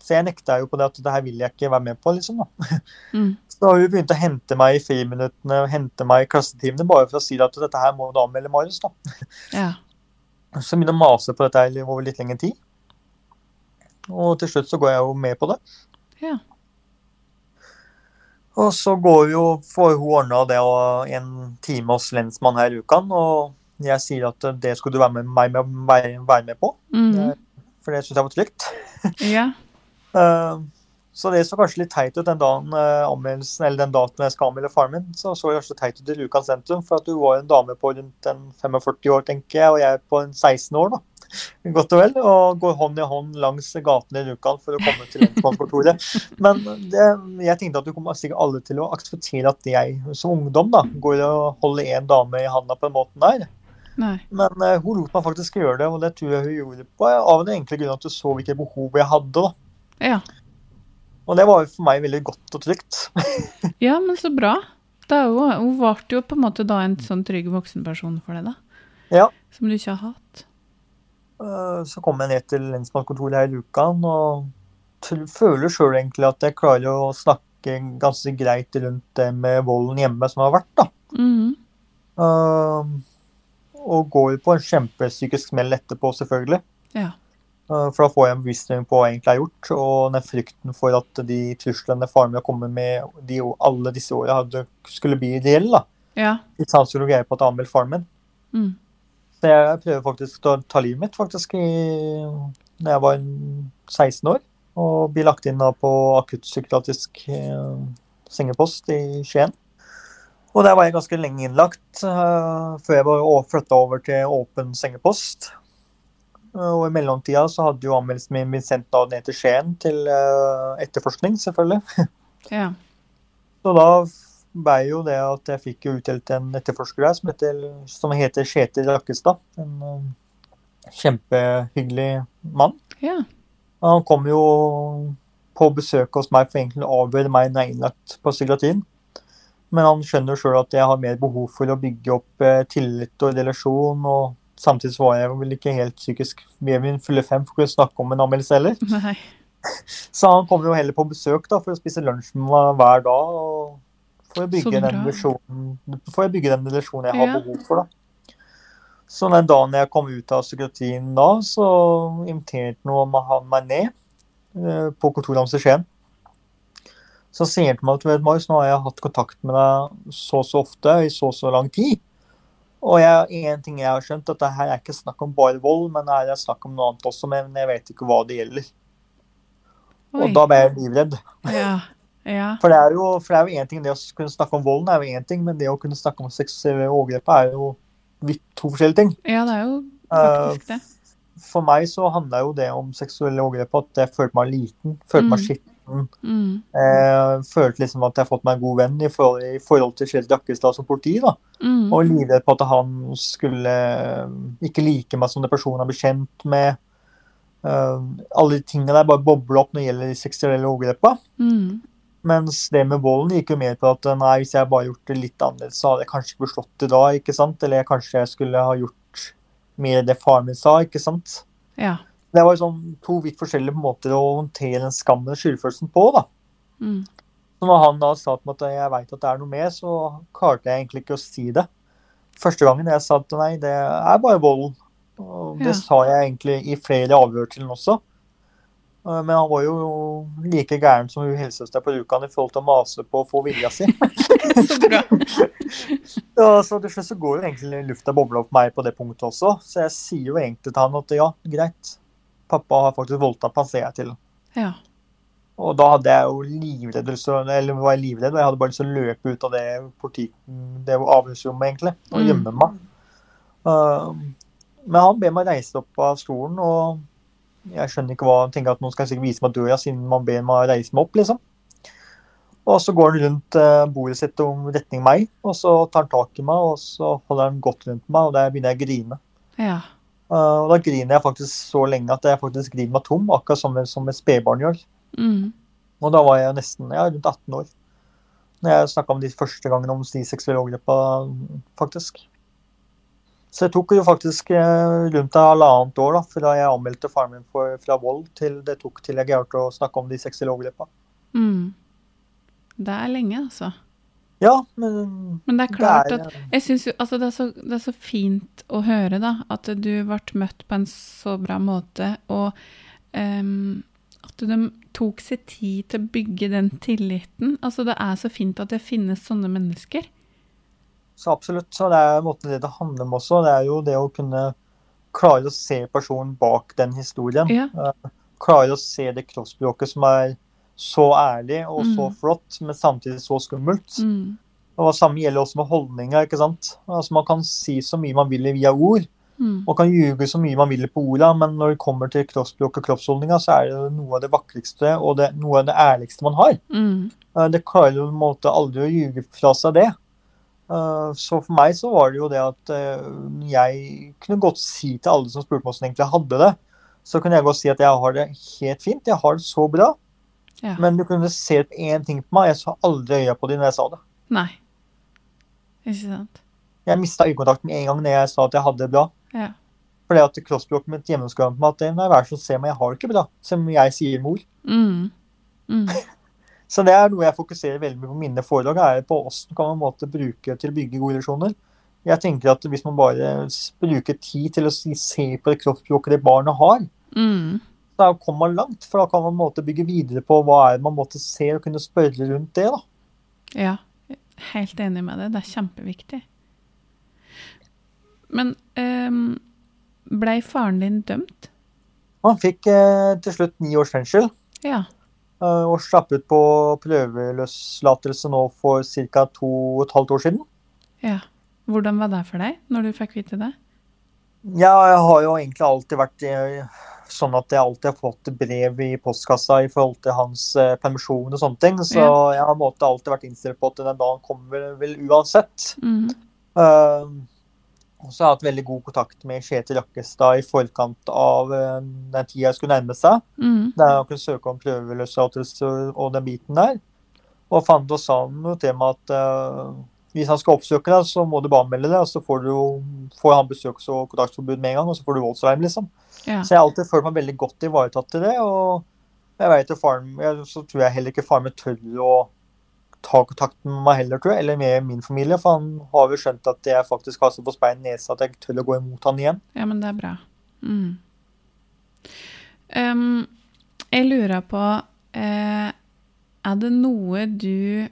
så jeg nekta jo på det at det her vil jeg ikke være med på, liksom. da. Mm. Så hun begynte å hente meg i friminuttene, hente meg i klassetimene, bare for å si at dette her må du anmelde Marius, da. Ja. Så begynte å mase på dette over litt lengre tid. Og til slutt så går jeg jo med på det. Ja. Og så går vi jo, får hun ordna det og en time hos lensmann her i uka. og jeg sier at det skulle du være med meg med, være, være med på, Mm. for det syns jeg var trygt. Ja. Eh, Så det så kanskje litt teit ut den dagen eh, anmeldelsen, eller den datoen jeg skal anmelde faren min. Så så det kanskje teit ut i Rjukan sentrum, for at du var en dame på rundt en 45 år, tenker jeg, og jeg er på en 16 år, da. Godt og vel. Og går hånd i hånd langs gatene i Rjukan for å komme til lensmannskontoret. Men det, jeg tenkte at du kommer sikkert alle til å akseptere at jeg som ungdom da, går og holder en dame i handa på den måten der. Nei. Men uh, hun lot meg faktisk gjøre det, og det tror jeg hun gjorde på av den enkle grunn at hun så hvilke behov jeg hadde. da. Ja. Og det var jo for meg veldig godt og trygt. ja, men så bra. Det jo, hun ble jo på en måte da en sånn trygg voksenperson for deg, da. Ja. Som du ikke har hatt. Eh, Så kom jeg ned til lensmannskontoret her i Lukan og føler sjøl egentlig at jeg klarer å snakke ganske greit rundt det med volden hjemme som har vært. da. Mhm. Uh, Og går på en kjempepsykisk smell etterpå, selvfølgelig. Ja. Eh, For da får jeg en bevisstgjøring på hva jeg egentlig har gjort, og den frykten for at de truslene faren min har kommet med de, alle disse åra, skulle bli reell. da. Ja. Hvis han skulle greie på at anmelde faren min. Mm. Så jeg prøver faktisk å ta livet mitt faktisk i, når jeg var 16 år. Og blir lagt inn da på akuttpsykiatrisk eh, sengepost i Skien. Og der var jeg ganske lenge innlagt, uh, før jeg flytta over til åpen sengepost. Og i mellomtida så hadde jo anmeldelsen min blitt sendt da ned til Skien til eh, etterforskning, selvfølgelig. Ja. Så da ble jo det at jeg fikk jo utdelt en etterforsker her som heter, som heter Kjetil Rakkestad. En eh, kjempehyggelig mann. Ja. Han kom jo på besøk hos meg for egentlig å avhøre meg når jeg er innlagt på psykiatrien. Men han skjønner sjøl at jeg har mer behov for å bygge opp eh, tillit og relasjon. og Samtidig så var jeg vel ikke helt psykisk ved min fulle fem for å kunne snakke om en anmeldelse heller. Nei. Så han kom jo heller på besøk da, for å spise lunsj med meg hver dag. og For å bygge, den relasjonen, for å bygge den relasjonen jeg har Ja. behov for. da. Så den dagen jeg kom ut av psykiatrien da, så inviterte han meg ned eh, på kontoret hans i Skien. Så sier han til meg at du vet, Marius, nå har jeg hatt kontakt med deg så så ofte i så så lang tid. Og jeg, en ting jeg har skjønt, at det her er ikke snakk om bare vold, men det er snakk om noe annet også, men jeg vet ikke hva det gjelder. Oi. Og da ble jeg livredd. Ja. Ja. For det er jo for det er jo en ting, det å kunne snakke om volden er jo én ting, men det å kunne snakke om seksuelle overgrep er jo vidt to forskjellige ting. ja, det er jo Eh, faktisk det. For meg så handla jo det om seksuelle overgrep at jeg følte meg liten, følte meg Mm. skitten liten. Mm. Jeg følte liksom at jeg har fått meg en god venn i forhold, i forhold til Kjell Jakkestad som politi. da. Mm. Og livredd på at han skulle eh, ikke like meg som den personen han ble kjent med. Eh, alle de tingene der bare bobler opp når det gjelder de seksuelle overgrepene. Mm. Mens det med volden gikk jo mer på at nei, hvis jeg bare gjort det litt annerledes, så hadde jeg kanskje ikke blitt slått i dag, ikke sant? Eller kanskje jeg skulle ha gjort mer det faren min sa, ikke sant? Ja. Det var sånn to vidt forskjellige måter å håndtere den skammen og skyldfølelsen på, da. Mm. Når han da sa til at jeg veit at det er noe mer, så klarte jeg egentlig ikke å si det. Første gangen jeg sa at nei, det er bare volden. Og det Ja. sa jeg egentlig i flere avhør til han også. Eh, Men han var jo like gæren som hun helsesøster på Rjukan i forhold til å mase på å få vilja si. Så bra. Ja, så til slutt så går jo egentlig lufta bobla opp meg på det punktet også. Så jeg sier jo egentlig til han at ja, greit. Pappa har faktisk voldtatt meg, ser jeg til. Ja. Og da hadde jeg jo livredd, eller var jeg livredd, og jeg hadde bare lyst til å løpe ut av det, politi, det avhørsrommet, egentlig, og Mm. gjemme meg. Uh, men han ber meg reise opp av stolen, og jeg skjønner ikke hva han tenker at noen skal sikkert vise meg døra, siden man ber meg reise meg opp, liksom. Og så går han rundt eh, bordet sitt om retning meg, og så tar han tak i meg, og så holder han godt rundt meg, og der begynner jeg å grine. Ja. Uh, og da griner jeg faktisk så lenge at jeg faktisk griner meg tom, akkurat som, som et spedbarn gjør. Mm. Og da var jeg nesten ja, rundt 18 år. Når jeg snakka om de første gangene om de seksuelle overgrepene, faktisk. Så det tok jo faktisk eh, rundt et halvannet år da, fra jeg anmeldte faren min for, fra vold, til det tok til jeg klarte å snakke om de seksuelle overgrepene. Mm. Det er lenge, altså. Ja, men Men det er klart det er, at Jeg syns jo altså det, er så, det er så fint å høre, da, at du ble møtt på en så bra måte, og um, at de tok seg tid til å bygge den tilliten. Altså, det er så fint at det finnes sånne mennesker. Så absolutt. Så det er måten det det handler om også. Det er jo det å kunne klare å se personen bak den historien. Ja. Klare å se det kroppsspråket som er så ærlig og så Mm. flott, men samtidig så skummelt. Mm. Og det samme gjelder også med holdninger. ikke sant? Altså Man kan si så mye man vil via ord, Mm. man kan ljuge så mye man vil på orda, men når det kommer til kroppsspråk og kroppsholdninger, så er det noe av det vakreste og det, noe av det ærligste man har. Mm. Eh, Det klarer jo på en måte aldri å ljuge fra seg det. Eh, Så for meg så var det jo det at eh, jeg kunne godt si til alle som spurte meg hvordan jeg egentlig hadde det, så kunne jeg godt si at jeg har det helt fint, jeg har det så bra. Ja. Men du kunne se én ting på meg, jeg så aldri øya på dem når jeg sa det. Nei. Ikke sant? Jeg mista øyekontakten en gang når jeg sa at jeg hadde det bra. Ja. Fordi at kroppsspråket mitt gjennomskar meg at nei, vær så se meg, jeg har det ikke bra. Som jeg sier mor. Mm. Mm. Så det er noe jeg fokuserer veldig mye på mine foredrag, er på hvordan kan man måte bruke til å bygge gode relasjoner. Jeg tenker at hvis man bare bruker tid til å se på det kroppsspråket det barnet har, Mm. Da kommer man langt. For da kan man måte bygge videre på hva er man måtte se, og kunne spørre rundt det. da. Ja, helt enig med deg. Det er kjempeviktig. Men um, blei faren din dømt? Han fikk eh, til slutt ni års fengsel. Ja. eh, Og slapp ut på prøveløslatelse nå for ca. to og et halvt år siden. ja. Hvordan var det for deg, når du fikk vite det? Ja, jeg har jo egentlig alltid vært eh, sånn at jeg alltid har fått brev i postkassa i forhold til hans eh, permisjon og sånne ting. Så Ja. jeg har måte alltid vært innstilt på at den dagen kommer vel, uansett. Mm. Uh, og så har jeg hatt veldig god kontakt med Kjetil Jakkestad i forkant av uh, den tida jeg skulle nærme seg. Mm. Der han kunne søke om prøveløslatelse og den biten der. Og fant oss sammen noe temaet at eh, hvis han skal oppsøke deg, så må du bare anmelde det. Og så får, du, får han besøks- og kontaktforbud med en gang, og så får du voldsverm, liksom. Ja. Så jeg har alltid følt meg veldig godt ivaretatt i det. Og jeg vet jo faren jeg, Så tror jeg heller ikke faren min tør å ta kontakt med meg heller, tror jeg. Eller med min familie. For han har jo skjønt at jeg faktisk har så på spein nese at jeg tør å gå imot han igjen. ja, men det er bra. Mm. Um, jeg lurer på uh, Er det noe du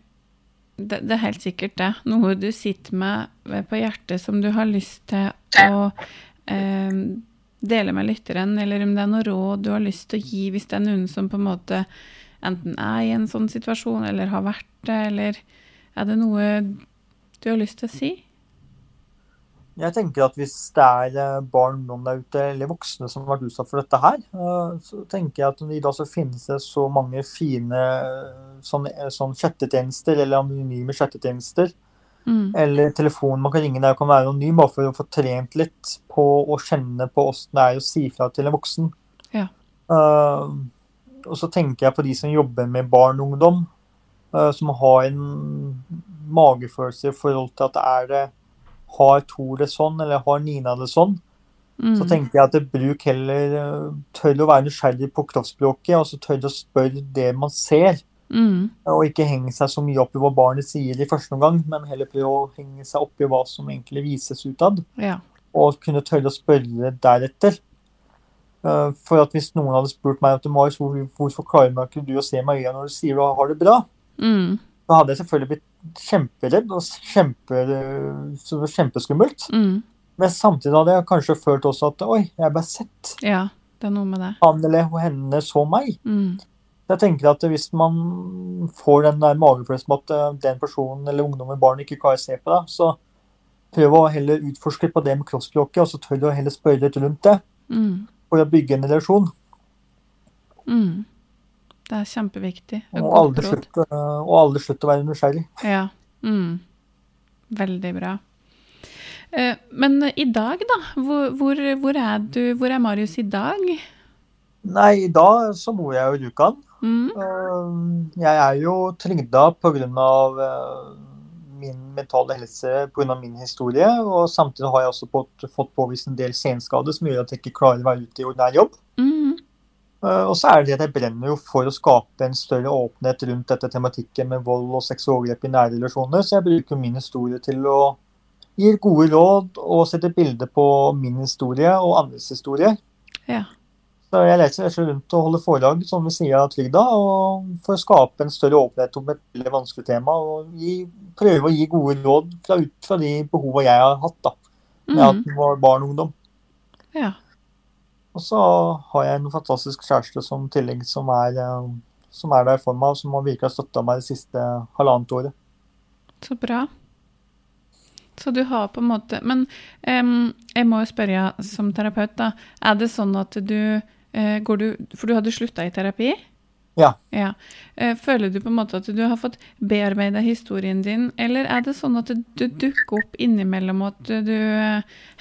det, det er helt sikkert det. Noe du sitter med på hjertet som du har lyst til å eh, dele med lytteren, eller om det er noe råd du har lyst til å gi hvis det er noen som på en måte enten er i en sånn situasjon, eller har vært det, eller er det noe du har lyst til å si? Jeg tenker at hvis det er eh, barn noen ungdom der ute, eller voksne som har vært utsatt for dette her, eh, så tenker jeg at i dag så finnes det så mange fine sånn, sånn chattetjenester, eller anonyme chattetjenester, Mm. eller telefonen man kan ringe der og kan være anonym, bare for å få trent litt på å kjenne på åssen det er å si fra til en voksen. Ja. Uh, og så tenker jeg på de som jobber med barn og ungdom, uh, som har en magefølelse i forhold til at det er det har Thor det sånn, eller har Nina det sånn, Mm. så tenker jeg at det bruk heller eh, tør å være nysgjerrig på kroppsspråket, og så tør å spørre det man ser. Mm. Og ikke henge seg så mye opp i hva barnet sier i første omgang, men heller prøve å henge seg opp i hva som egentlig vises utad. Ja. Og kunne tørre å spørre deretter. Eh, For at hvis noen hadde spurt meg at Marius, hvorfor klarer meg ikke du å se meg i øynene når du sier du har det bra, Mm. så hadde jeg selvfølgelig blitt kjemperedd og kjempe, kjempeskummelt. Mm. Men samtidig hadde jeg kanskje følt også at oi, jeg ble sett. Ja, det er noe med det. Han eller henne så meg. Mm. Jeg tenker at hvis man får den der magefølelsen at eh, den personen eller ungdommen barnet ikke klarer å se på deg, så prøv å heller utforske på det med kroppsspråket, og så tør du å heller spørre litt rundt det Mm. for å bygge en relasjon. Mm. Det er kjempeviktig. Og aldri slutt, eh, og aldri slutt å være nysgjerrig. Ja. Mm. Veldig bra. Eh, Men i dag, da? Hvor, hvor, hvor er du? Hvor er Marius i dag? Nei, i dag så bor jeg jo i Rjukan. Mm. Eh, Jeg er jo trygda pga. eh, min mentale helse pga. min historie. Og samtidig har jeg også fått, fått påvist en del senskader som gjør at jeg ikke klarer å være ute i ordinær jobb. Eh, Og så er det det at jeg brenner jo for å skape en større åpenhet rundt dette tematikken med vold og seksualovergrep i nære relasjoner, så jeg bruker min historie til å gi gode råd og sette bilde på min historie og andres historie. Ja. Så jeg leser rundt og holder foredrag som ved siden av trygda, og for å skape en større åpenhet om et veldig vanskelig tema, og gi, prøve å gi gode råd fra, ut fra de behova jeg har hatt da, med at Mm. var barn og ungdom. Ja. Og så har jeg en fantastisk kjæreste som tillegg som er, eh, som er der for meg, og som har virkelig støtta meg det siste halvannet året. Så bra. Så du har på en måte Men um, jeg må jo spørre som terapeut, da. Er det sånn at du uh, Går du For du hadde slutta i terapi? Ja. ja. Eh, Føler du på en måte at du har fått bearbeida historien din, eller er det sånn at du dukker opp innimellom, at du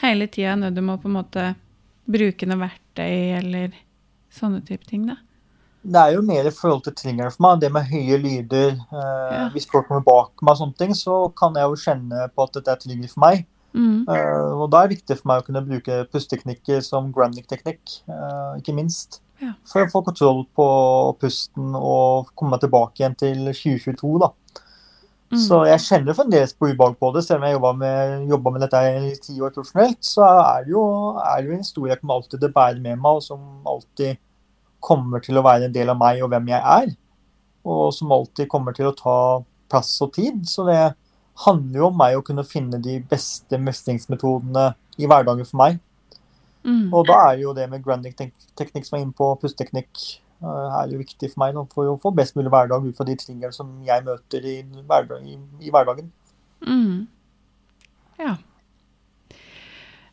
hele tida er nødt til å på en måte bruke noe verktøy, eller sånne type ting, da? Det er jo mer i forhold til triggeren for meg, det med høye lyder. Eh, Ja. Hvis folk kommer bak meg og sånne ting, så kan jeg jo kjenne på at dette er trigger for meg. Mm. Eh, og da er det viktig for meg å kunne bruke pusteteknikker som Grandic-teknikk, eh, ikke minst. Ja. For å få kontroll på pusten og komme meg tilbake igjen til 2022, da. Mm. Så jeg kjenner fremdeles på ubehag på det, selv om jeg jobba med, med dette i ti år profesjonelt. Så er det jo, er det jo en historie jeg kommer alltid til å bære med meg, og som alltid kommer til å være en del av meg og hvem jeg er. Og som alltid kommer til å ta plass og tid. Så det handler jo om meg å kunne finne de beste mestringsmetodene i hverdagen for meg. Mm. Og da er det jo det med Grandic-teknikk som er inne på pusteteknikk, er jo viktig for meg for å få best mulig hverdag ut fra de tingene som jeg møter i, hverdag, i, i hverdagen. Mm. Ja.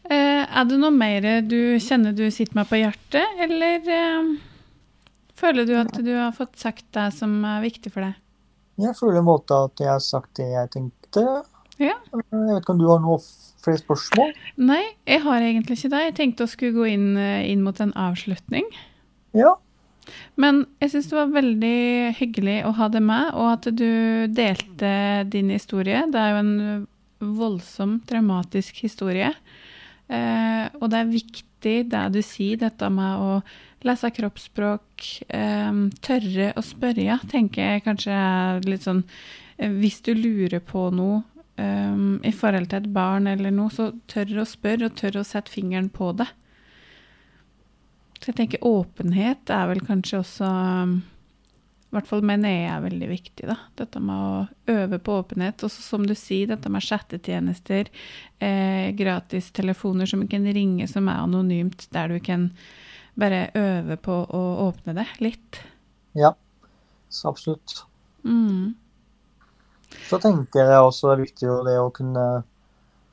Eh, er det noe mer du kjenner du sitter med på hjertet, eller eh, føler du at du har fått sagt det som er viktig for deg? Jeg føler en måte at jeg har sagt det jeg tenkte. Ja. Eh, Jeg vet ikke om du har noe flere spørsmål? Nei, jeg har egentlig ikke det. Jeg tenkte å skulle gå inn, eh, inn mot en avslutning. Ja. Men jeg syns det var veldig hyggelig å ha deg med, og at du delte din historie. Det er jo en voldsom, traumatisk historie. Eh, og det er viktig det du sier, dette med å lese kroppsspråk, eh, tørre å spørre, ja, tenker jeg kanskje litt sånn eh, Hvis du lurer på noe eh, i forhold til et barn eller noe, så tør å spørre, og tør å sette fingeren på det. Så jeg tenker åpenhet er vel kanskje også um, I hvert fall mener jeg er veldig viktig, da. Dette med å øve på åpenhet. Og som du sier, dette med chattetjenester, eh, gratistelefoner som du kan ringe som er anonymt, der du kan bare øve på å åpne det litt. Ja. Så absolutt. Mm. Så tenker jeg også det er viktig det å kunne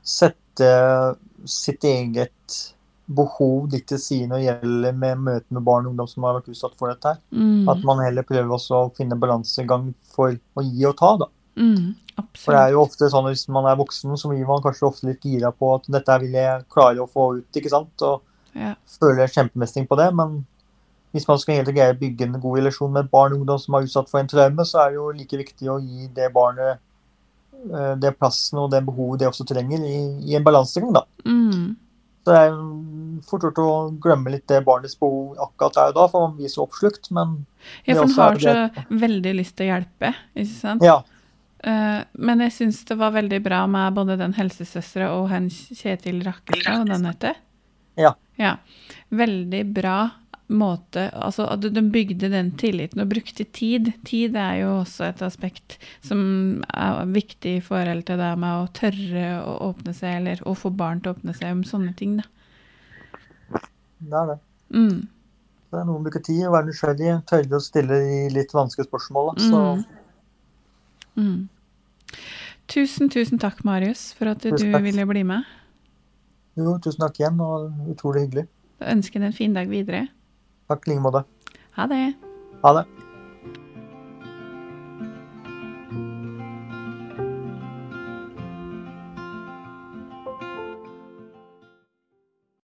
sette sette sitt eget behov litt til side gjelder med møte med barn og ungdom som har vært utsatt for dette. her. Mm. At man heller prøver også å finne balansegang for å gi og ta. da. Mm, For det er jo ofte sånn at hvis man er voksen, så blir man kanskje ofte litt gira på at dette vil jeg klare å få ut, ikke sant. Og Ja. føler kjempemestring på det. Men hvis man skal helt greie å bygge en god relasjon med et barn og ungdom som er utsatt for en traume, så er det jo like viktig å gi det barnet eh, det plassen og det behovet det også trenger, i, i en balansegang, da. Mm. Så det er fort gjort å glemme litt det barnets behov akkurat der og da, for man blir så oppslukt. Men Ja, for han har er så veldig lyst til å hjelpe, ikke sant? ja, Eh, men jeg syns det var veldig bra med både den helsesøstera og han Kjetil Rakkestad, hva den heter. Ja. ja. Veldig bra måte Altså at de bygde den tilliten og brukte tid. Tid er jo også et aspekt som er viktig i forhold til det med å tørre å åpne seg, eller å få barn til å åpne seg om sånne ting, da. Det er det. Mm. Det er noen bruke tid, å være nysgjerrig, tørre å stille de litt vanskelige spørsmål. Mm. Mm. Tusen, tusen takk, Marius, for at du takk. ville bli med. jo, tusen takk igjen, og utrolig hyggelig. Jeg ønsker deg en fin dag videre. Takk i like måte. Ha det. Ha det.